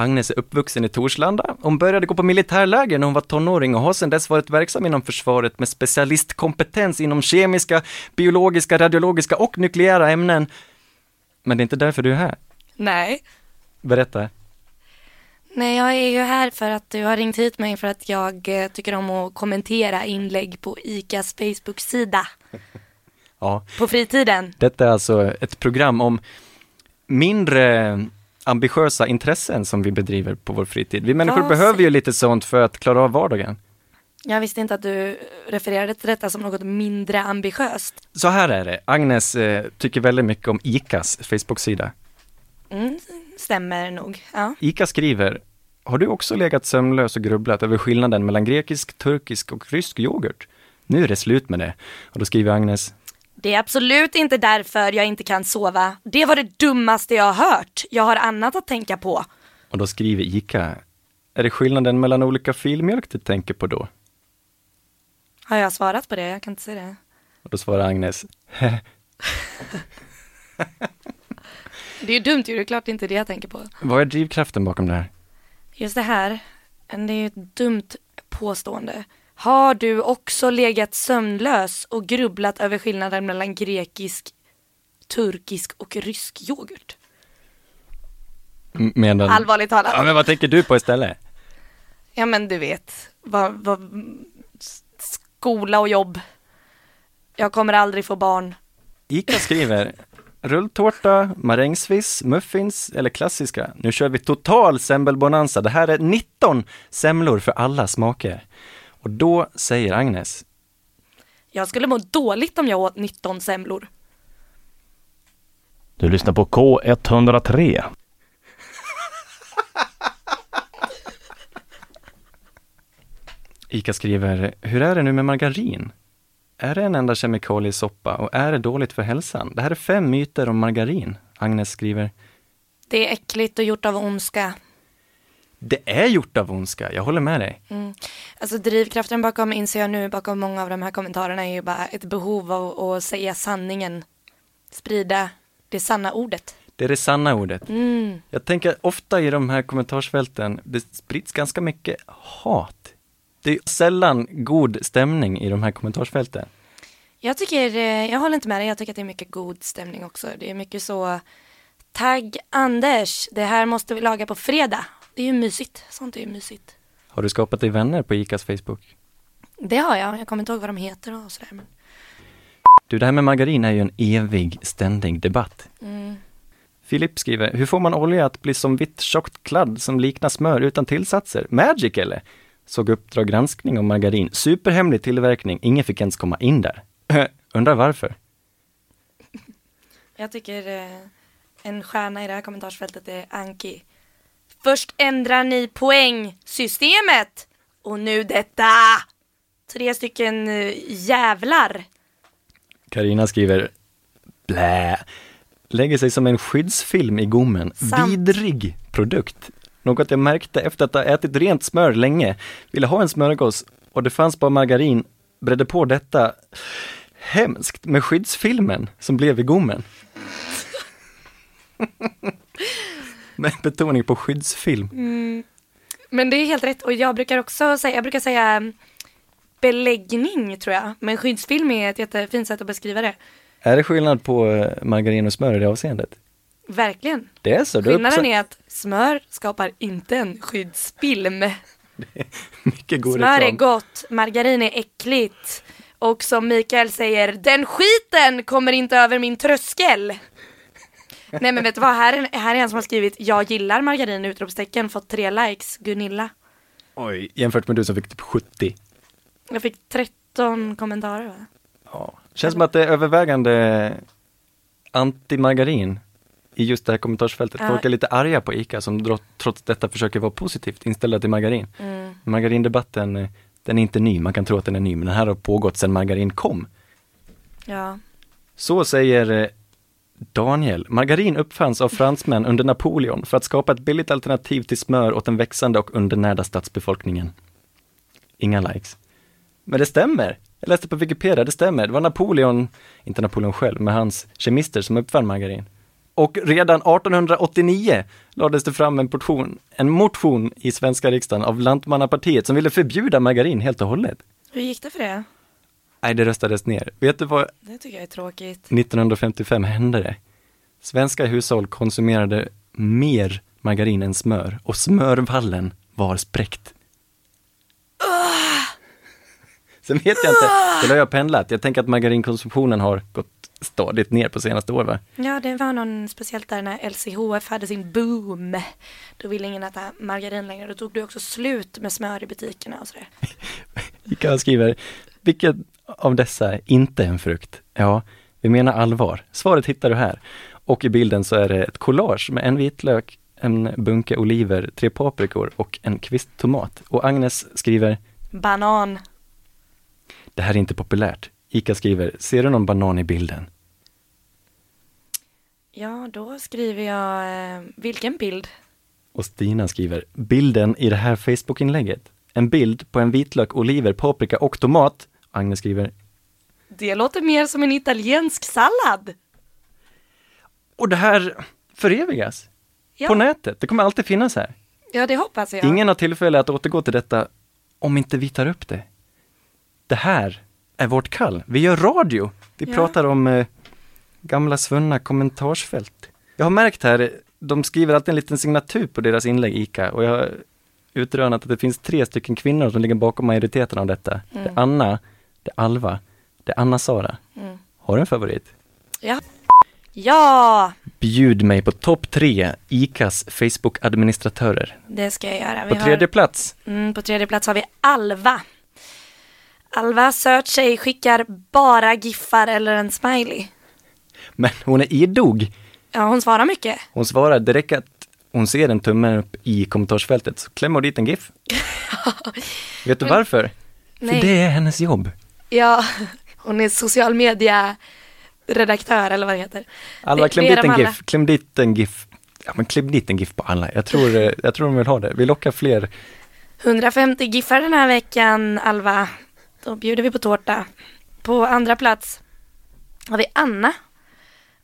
Agnes är uppvuxen i Torslanda. Hon började gå på militärläger när hon var tonåring och har sedan dess varit verksam inom försvaret med specialistkompetens inom kemiska, biologiska, radiologiska och nukleära ämnen. Men det är inte därför du är här. Nej. Berätta. Nej, jag är ju här för att du har ringt hit mig för att jag eh, tycker om att kommentera inlägg på ICAs Facebook-sida Ja, på fritiden. detta är alltså ett program om mindre ambitiösa intressen som vi bedriver på vår fritid. Vi människor Ja, behöver ju lite sånt för att klara av vardagen. Jag visste inte att du refererade till detta som något mindre ambitiöst. Så här är det, Agnes eh, tycker väldigt mycket om ICAs Facebook-sida. Mm, stämmer nog. Ja. ICA skriver, har du också legat sömnlös och grubblat över skillnaden mellan grekisk, turkisk och rysk yoghurt? Nu är det slut med det. Och då skriver Agnes, Det är absolut inte därför jag inte kan sova. Det var det dummaste jag har hört. Jag har annat att tänka på. och då skriver ICA, är det skillnaden mellan olika filmjölk du tänker på då? Har jag svarat på det? Jag kan inte se det. Och då svarar Agnes, Det är ju dumt ju, det är klart det inte är det jag tänker på. vad är drivkraften bakom det här? Just det här, det är ju ett dumt påstående. Har du också legat sömnlös och grubblat över skillnaden mellan grekisk, turkisk och rysk yoghurt? Medan... Allvarligt talat. Ja, men vad tänker du på istället? Ja men du vet, vad, vad, skola och jobb. Jag kommer aldrig få barn. ICA skriver, rulltårta, marängsviss, muffins eller klassiska. Nu kör vi total semmelbonanza. Det här är 19 semlor för alla smaker. Och då säger Agnes, Jag skulle må dåligt om jag åt 19 semlor. Du lyssnar på K103. ICA skriver, hur är det nu med margarin? Är det en enda kemikalie i soppa och är det dåligt för hälsan? Det här är fem myter om margarin. Agnes skriver, Det är äckligt och gjort av ondska. Det är gjort av ondska, jag håller med dig. Alltså drivkraften bakom, inser jag nu, bakom många av de här kommentarerna är ju bara ett behov av att säga sanningen. Sprida det sanna ordet. Det är det sanna ordet. Mm. Jag tänker ofta i de här kommentarsfälten, det sprids ganska mycket hat. Det är sällan god stämning i de här kommentarsfälten. Jag tycker, eh, jag håller inte med dig, jag tycker att det är mycket god stämning också. Det är mycket så, tagg Anders, det här måste vi laga på fredag. Det är ju mysigt, sånt är ju mysigt. Har du skapat dig vänner på ICAs Facebook? Det har jag, jag kommer inte ihåg vad de heter och sådär. Men... Du, det här med margarin är ju en evig, ständig debatt. Mm. Filip skriver, hur får man olja att bli som vitt tjockt kladd som liknar smör utan tillsatser? Magic eller? Såg Uppdrag granskning om margarin. Superhemlig tillverkning, ingen fick ens komma in där. Undrar varför? Jag tycker eh, en stjärna i det här kommentarsfältet är Anki. Först ändrar ni poängsystemet och nu detta. Tre stycken eh, jävlar. Karina skriver, blä, lägger sig som en skyddsfilm i gommen. Sant. Vidrig produkt. Något jag märkte efter att ha ätit rent smör länge. Ville ha en smörgås och det fanns bara margarin. Bredde på detta hemskt med skyddsfilmen som blev i gommen. med betoning på skyddsfilm. Men det är helt rätt och jag brukar också säga, jag brukar säga mm, beläggning tror jag. Men skyddsfilm är ett jättefint sätt att beskriva det. Är det skillnad på eh, margarin och smör i det avseendet? Verkligen. Det är så? Skillnaden är att smör skapar inte en skyddsfilm. Mycket god Smör är reklam. gott, margarin är äckligt. Och som Mikael säger, den skiten kommer inte över min tröskel. Nej men vet du vad, här är, här är en som har skrivit jag gillar margarin utropstecken, fått tre likes, Gunilla. Oj, jämfört med du som fick typ 70. Jag fick 13 kommentarer va? Ja. Känns som att det är övervägande anti-margarin i just det här kommentarsfältet. Folk är lite arga på ICA som trots detta försöker vara positivt inställda till margarin. Mm. Margarindebatten, eh, Den är inte ny, man kan tro att den är ny, men den här har pågått sedan margarin kom. Ja. Så säger eh, Daniel. Margarin uppfanns av fransmän under Napoleon för att skapa ett billigt alternativ till smör åt den växande och undernärda stadsbefolkningen. Inga likes. Men det stämmer. Jag läste på Wikipedia, det stämmer. Det var Napoleon, inte Napoleon själv, men hans kemister som uppfann margarin. Och redan 1889 lades det fram en, portion, en motion i svenska riksdagen av Lantmannapartiet som ville förbjuda margarin helt och hållet. Hur gick det för det? Nej, det röstades ner. Vet du vad Det tycker jag är tråkigt. 1955 hände det? Svenska hushåll konsumerade mer margarin än smör och smörvallen var spräckt. Sen vet jag inte, det har jag pendlat. Jag tänker att margarinkonsumtionen har gått stadigt ner på senaste år va? Ja, det var någon speciellt där när LCHF hade sin boom. Då ville ingen äta margarin längre. Då tog det också slut med smör i butikerna och sådär. Ica skriver, vilket av dessa inte en frukt? Ja, vi menar allvar. Svaret hittar du här. Och i bilden så är det ett collage med en vitlök, en bunke oliver, tre paprikor och en kvist tomat. Och Agnes skriver, Banan. det här är inte populärt. Ica skriver, ser du någon banan i bilden? Ja, då skriver jag, eh, vilken bild? Och Stina skriver, bilden i det här Facebook-inlägget. En bild på en vitlök, oliver, paprika och tomat. Agnes skriver, Det låter mer som en italiensk sallad. och det här förevigas Ja, på nätet. Det kommer alltid finnas här. ja det hoppas jag. Ingen har tillfälle att återgå till detta om inte vi tar upp det. Det här är vårt kall. Vi gör radio. Vi Ja. pratar om eh, gamla svunna kommentarsfält. Jag har märkt här, de skriver alltid en liten signatur på deras inlägg, ICA, och jag har utrönat att det finns tre stycken kvinnor som ligger bakom majoriteten av detta. Det är Anna, det är Alva, det är Anna-Sara. Mm. Har du en favorit? Ja, Bjud mig på topp tre ICAs Facebook-administratörer. det ska jag göra. Vi På tredje plats, har, mm, på tredje plats har vi Alva. Alva, söt tjej, skickar bara giffar eller en smiley. men hon är idog. Ja, hon svarar mycket. Hon svarar, det räcker att hon ser en tumme upp i kommentarsfältet, så klämmer hon dit en GIF. Vet du varför? Nej. För det är hennes jobb. Ja, hon är social media redaktör eller vad det heter. Det- kläm dit en. GIF, kläm dit en GIF. Ja men kläm dit en GIF på alla. Jag tror, eh, jag tror de vill ha det. Vi lockar fler. 150 giffar den här veckan, Alva. Då bjuder vi på tårta. På andra plats har vi Anna.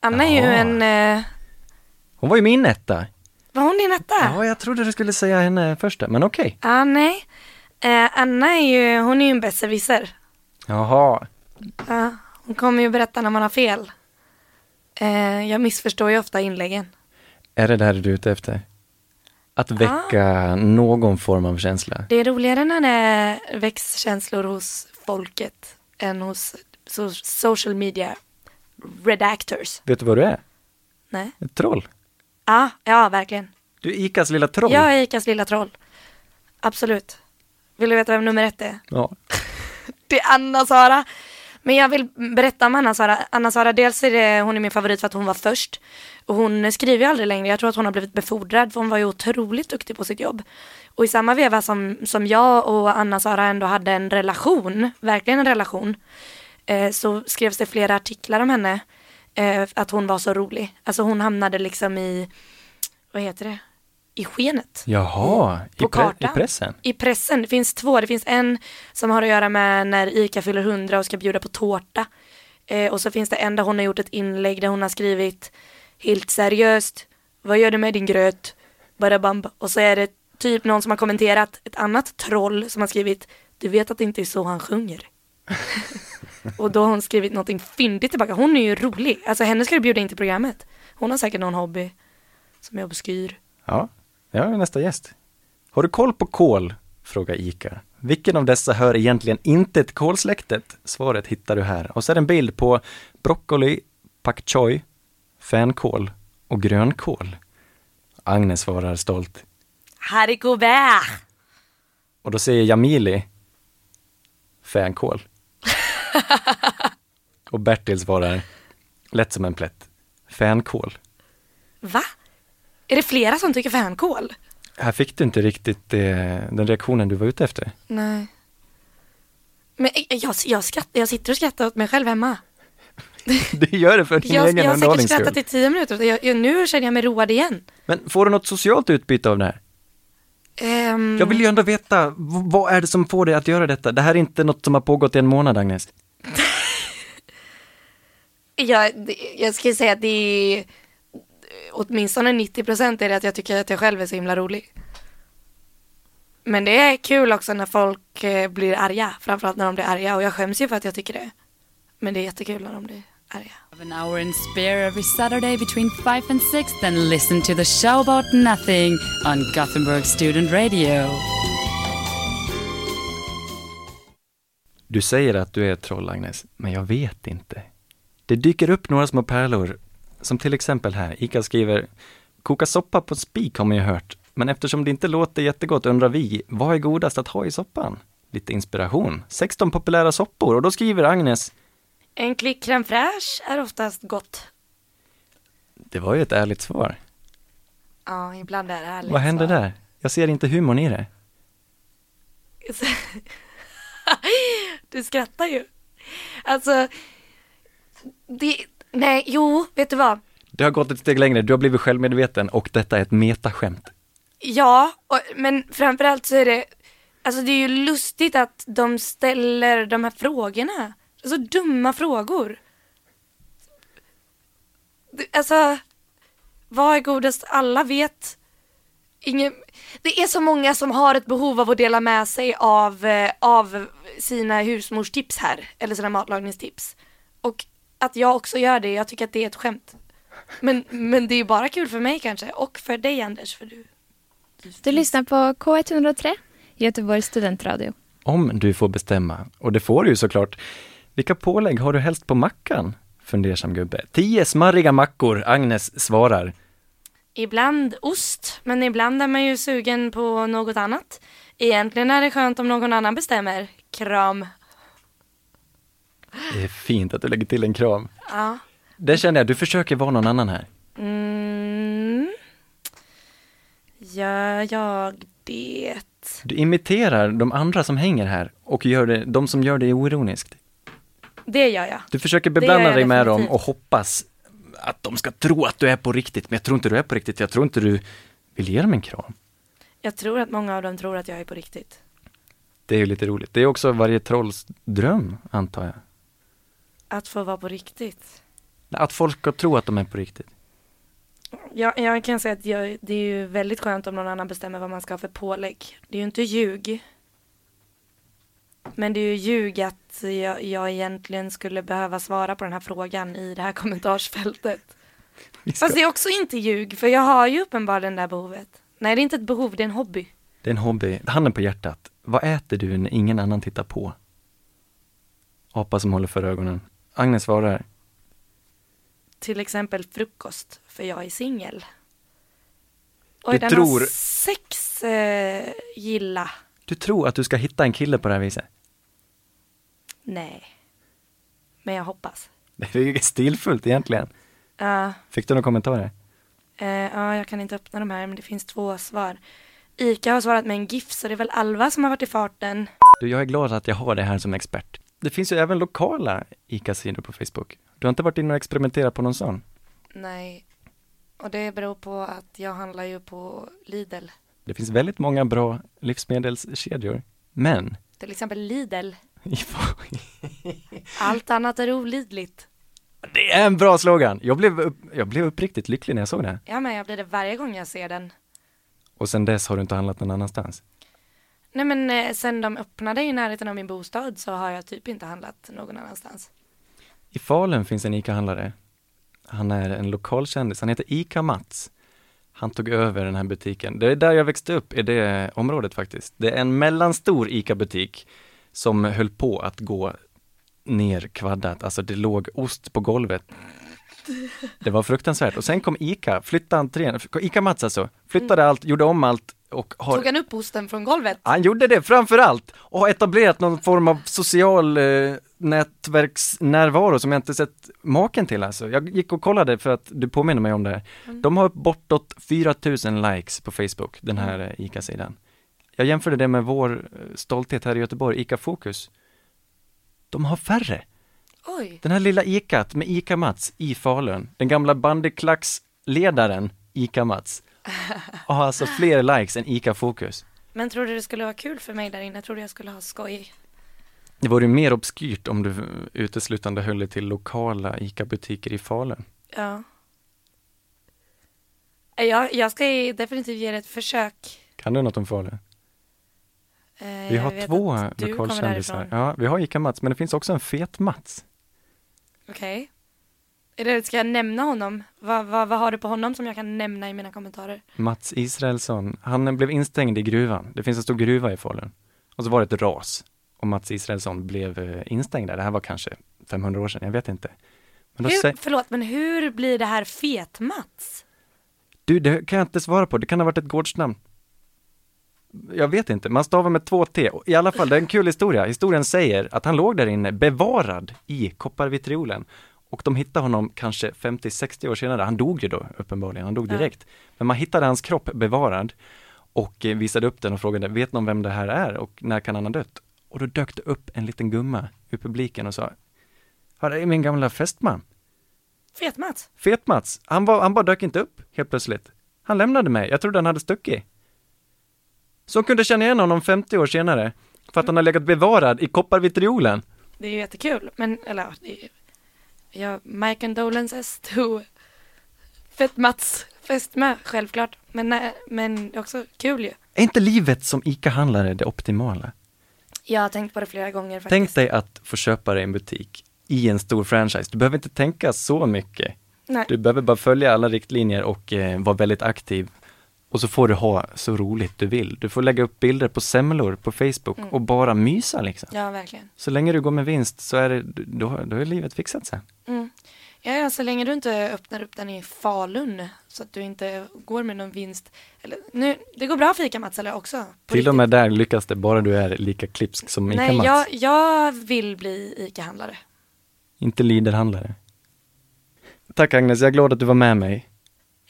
Anna är ju en, eh, Hon var ju min etta. var hon din etta? Ja, jag trodde du skulle säga henne först, men okej. Ah, nej. Eh, Anna är ju, hon är ju en besserwisser. Jaha. Ja, hon kommer ju berätta när man har fel. Eh, jag missförstår ju ofta inläggen. Är det det här du är ute efter? Att väcka någon form av känsla? Det är roligare när det väcks känslor hos folket än hos so social media redactors. Vet du vad du är? Nej. Ett troll. Ja, ja, verkligen. Du är Icas lilla troll. Jag är Icas lilla troll. Absolut. Vill du veta vem nummer ett är? Ja till Anna-Sara. Men jag vill berätta om Anna-Sara. Anna-Sara, dels är det, hon är min favorit för att hon var först. Och hon skriver ju aldrig längre. Jag tror att hon har blivit befordrad för hon var ju otroligt duktig på sitt jobb. Och i samma veva som, som jag och Anna-Sara ändå hade en relation, verkligen en relation, eh, så skrevs det flera artiklar om henne. Eh, att hon var så rolig. Alltså hon hamnade liksom i, vad heter det? I skenet. Jaha, i, På pre- i pressen? I pressen, det finns två. Det finns en som har att göra med när ICA fyller 100 och ska bjuda på tårta. Eh, och så finns det en där hon har gjort ett inlägg där hon har skrivit Helt seriöst, vad gör du med din gröt? Badabamb. Och så är det typ någon som har kommenterat ett annat troll som har skrivit Du vet att det inte är så han sjunger. och då har hon skrivit någonting fyndigt tillbaka. Hon är ju rolig. Alltså henne ska du bjuda in till programmet. Hon har säkert någon hobby som är obskyr. Ja, är nästa gäst. Har du koll på kål? Frågar Ica. Vilken av dessa hör egentligen inte till kålsläktet? Svaret hittar du här. Och så är det en bild på broccoli, pak choi, fänkål och grönkål. Agnes svarar stolt. Haricot vert! Och då säger Jamili fänkål. och Bertil svarar lätt som en plätt. Fänkål. Va? Är det flera som tycker fänkål? Här fick du inte riktigt eh, den reaktionen du var ute efter. Nej. Men eh, jag, jag, skrattar, jag sitter och skrattar åt mig själv hemma. Du gör det för din Jag, egen jag har säkert skrattat i tio minuter. Jag, jag, nu känner jag mig road igen. Men får du något socialt utbyte av det här? Ehm, Jag vill ju ändå veta, vad är det som får dig att göra detta? Det här är inte något som har pågått i en månad, Agnes. jag, det- jag skulle säga att det är åtminstone 90 procent är det att jag tycker att jag själv är så himla rolig. Men det är kul också när folk eh, blir arga, framförallt när de blir arga och jag skäms ju för att jag tycker det. Men det är jättekul när de blir arga. Have an hour in spare every Saturday between 5 and 6, then listen to the show about nothing on Gothenburg Student Radio. Du säger att du är ett troll, Agnes, men jag vet inte. Det dyker upp några små pärlor, som till exempel här. Ika skriver, koka soppa på spik har man ju hört, men eftersom det inte låter jättegott undrar vi, vad är godast att ha i soppan? Lite inspiration. 16 populära soppor och då skriver Agnes, En klick crème fraîche är oftast gott. det var ju ett ärligt svar. Ja, ibland är det ärligt. Vad hände svar. där? Jag ser inte humorn i det. Du skrattar ju. Alltså, det, nej, jo, vet du vad? Det har gått ett steg längre, du har blivit självmedveten och detta är ett metaskämt. Ja, och, men framförallt så är det, alltså det är ju lustigt att de ställer de här frågorna. Så dumma frågor. Alltså, vad är godast? Alla vet. Ingen, det är så många som har ett behov av att dela med sig av, eh, av sina husmorstips här, eller sina matlagningstips. Och att jag också gör det, jag tycker att det är ett skämt. Men, men det är bara kul för mig kanske, och för dig Anders, för du Du lyssnar på K103, Göteborgs studentradio. Om du får bestämma, och det får du ju såklart. Vilka pålägg har du helst på mackan? Fundersam gubbe. Tio smarriga mackor, Agnes svarar. Ibland ost, men ibland är man ju sugen på något annat. Egentligen är det skönt om någon annan bestämmer. Kram. Det är fint att du lägger till en kram. Ja. Det känner jag, du försöker vara någon annan här. Mm. Gör jag det? Du imiterar de andra som hänger här och gör det, de som gör det oironiskt. Det gör jag. Du försöker beblanda dig med dem och hoppas att de ska tro att du är på riktigt, men jag tror inte du är på riktigt. Jag tror inte du vill ge dem en kram. Jag tror att många av dem tror att jag är på riktigt. Det är ju lite roligt. Det är också varje trolls dröm, antar jag. Att få vara på riktigt. Att folk ska tro att de är på riktigt. Jag, jag kan säga att jag, det är ju väldigt skönt om någon annan bestämmer vad man ska ha för pålägg. Det är ju inte ljug. Men det är ju ljug att jag, jag egentligen skulle behöva svara på den här frågan i det här kommentarsfältet. Fast det är också inte ljug, för jag har ju uppenbarligen det här behovet. Nej, det är inte ett behov, det är en hobby. Det är en hobby. Handen på hjärtat. Vad äter du när ingen annan tittar på? Apa som håller för ögonen. Agnes svarar. Till exempel frukost, för jag är singel. Oj, Du den tror- har sex eh, gilla. Du tror att du ska hitta en kille på det här viset? Nej. Men jag hoppas. Det är ju stilfullt egentligen. Ja. Fick du några kommentarer? Eh, ja, jag kan inte öppna de här, men det finns två svar. Ika har svarat med en GIF, så det är väl Alva som har varit i farten. Du, jag är glad att jag har det här som expert. Det finns ju även lokala ICA-sidor på Facebook. Du har inte varit inne och experimenterat på någon sån? Nej. Och det beror på att jag handlar ju på Lidl. Det finns väldigt många bra livsmedelskedjor. Men, Till exempel Lidl. Allt annat är olidligt. det är en bra slogan! Jag blev, upp, jag blev uppriktigt lycklig när jag såg det. Ja, men jag blir det varje gång jag ser den. Och sen dess har du inte handlat någon annanstans. Nej, men eh, sen de öppnade i närheten av min bostad så har jag typ inte handlat någon annanstans. I Falun finns en ICA-handlare. Han är en lokalkändis, han heter ICA Mats. Han tog över den här butiken. Det är där jag växte upp, i det området faktiskt. Det är en mellanstor ICA-butik som höll på att gå ner kvaddat, alltså det låg ost på golvet. Det var fruktansvärt. Och sen kom ICA, flyttade entrén, ICA Mats alltså, flyttade allt, gjorde om allt och har Tog han upp osten från golvet? han gjorde det framför allt och har etablerat någon form av social eh, nätverksnärvaro som jag inte sett maken till alltså. Jag gick och kollade för att du påminner mig om det här. De har bortåt 4000 likes på Facebook, den här eh, ICA-sidan. Jag jämförde det med vår eh, stolthet här i Göteborg, ICA Fokus. De har färre. Oj. Den här lilla Icat med Ica-Mats i Falun, den gamla bandyklacksledaren Ica-Mats, har alltså fler likes än Ica-Fokus. Men tror du det skulle vara kul för mig där inne? Tror du jag skulle ha skoj? Det vore ju mer obskyrt om du uteslutande höll dig till lokala ICA-butiker i Falun. Ja. Jag, jag ska definitivt ge det ett försök. Kan du något om Falun? Eh, Vi har två lokalkändisar. Ja, vi har Ica-Mats, men det finns också en fet Mats. Okej. Är det, ska jag nämna honom? Vad, vad, vad har du på honom som jag kan nämna i mina kommentarer? Mats Israelsson, han blev instängd i gruvan. Det finns en stor gruva i Falun. Och så var det ett ras. Och Mats Israelsson blev eh, instängd där. Det här var kanske 500 år sedan, jag vet inte. Men Hur, sä- förlåt, men hur blir det här Fet-Mats? Du, det kan jag inte svara på. Det kan ha varit ett gårdsnamn. Jag vet inte. Man stavar med två T. I alla fall, det är en kul historia. Historien säger att han låg där inne bevarad i kopparvitriolen. Och de hittade honom kanske 50-60 år senare. Han dog ju då uppenbarligen. Han dog Ja. direkt. Men man hittade hans kropp bevarad och eh, visade upp den och frågade, vet någon vem det här är och när kan han ha dött? Och då dök det upp en liten gumma ur publiken och sa, "Ja, det är min gamla fästman. Fet-Mats? Fet-Mats, han, var, han bara dök inte upp helt plötsligt. Han lämnade mig, jag trodde han hade stuckit. Så hon kunde känna igen honom 50 år senare, för att han har legat bevarad i kopparvitriolen. Det är ju jättekul, men eller ja, det är, ja, my condolences to Fet-Mats fästmö, självklart. Men, nej, men också kul ju. Är inte livet som ICA-handlare det optimala? Jag har tänkt på det flera gånger faktiskt. Tänk dig att få köpa dig en butik i en stor franchise. Du behöver inte tänka så mycket. Nej. Du behöver bara följa alla riktlinjer och eh, vara väldigt aktiv. Och så får du ha så roligt du vill. Du får lägga upp bilder på semlor på Facebook Mm. och bara mysa liksom. Ja, verkligen. Så länge du går med vinst så är det, då, då är livet fixat sen. Mm. Ja, ja, så länge du inte öppnar upp den i Falun så att du inte går med någon vinst. Eller, nu, det går bra för ICA-Mats eller också? Till och med där lyckas det bara du är lika klipsk som Nej, ICA-Mats. jag, jag vill bli ICA-handlare. Inte Lidl-handlare. Tack Agnes, jag är glad att du var med mig.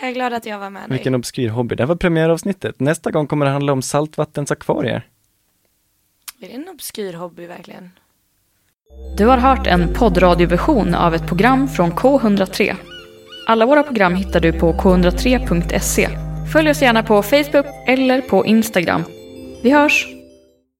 Jag är glad att jag var med dig. Vilken obskyr hobby. Det här var premiäravsnittet. Nästa gång kommer det handla om saltvattensakvarier. Är det en obskyr hobby verkligen? Du har hört en poddradioversion av ett program från K103. Alla våra program hittar du på k103.se. Följ oss gärna på Facebook eller på Instagram. Vi hörs!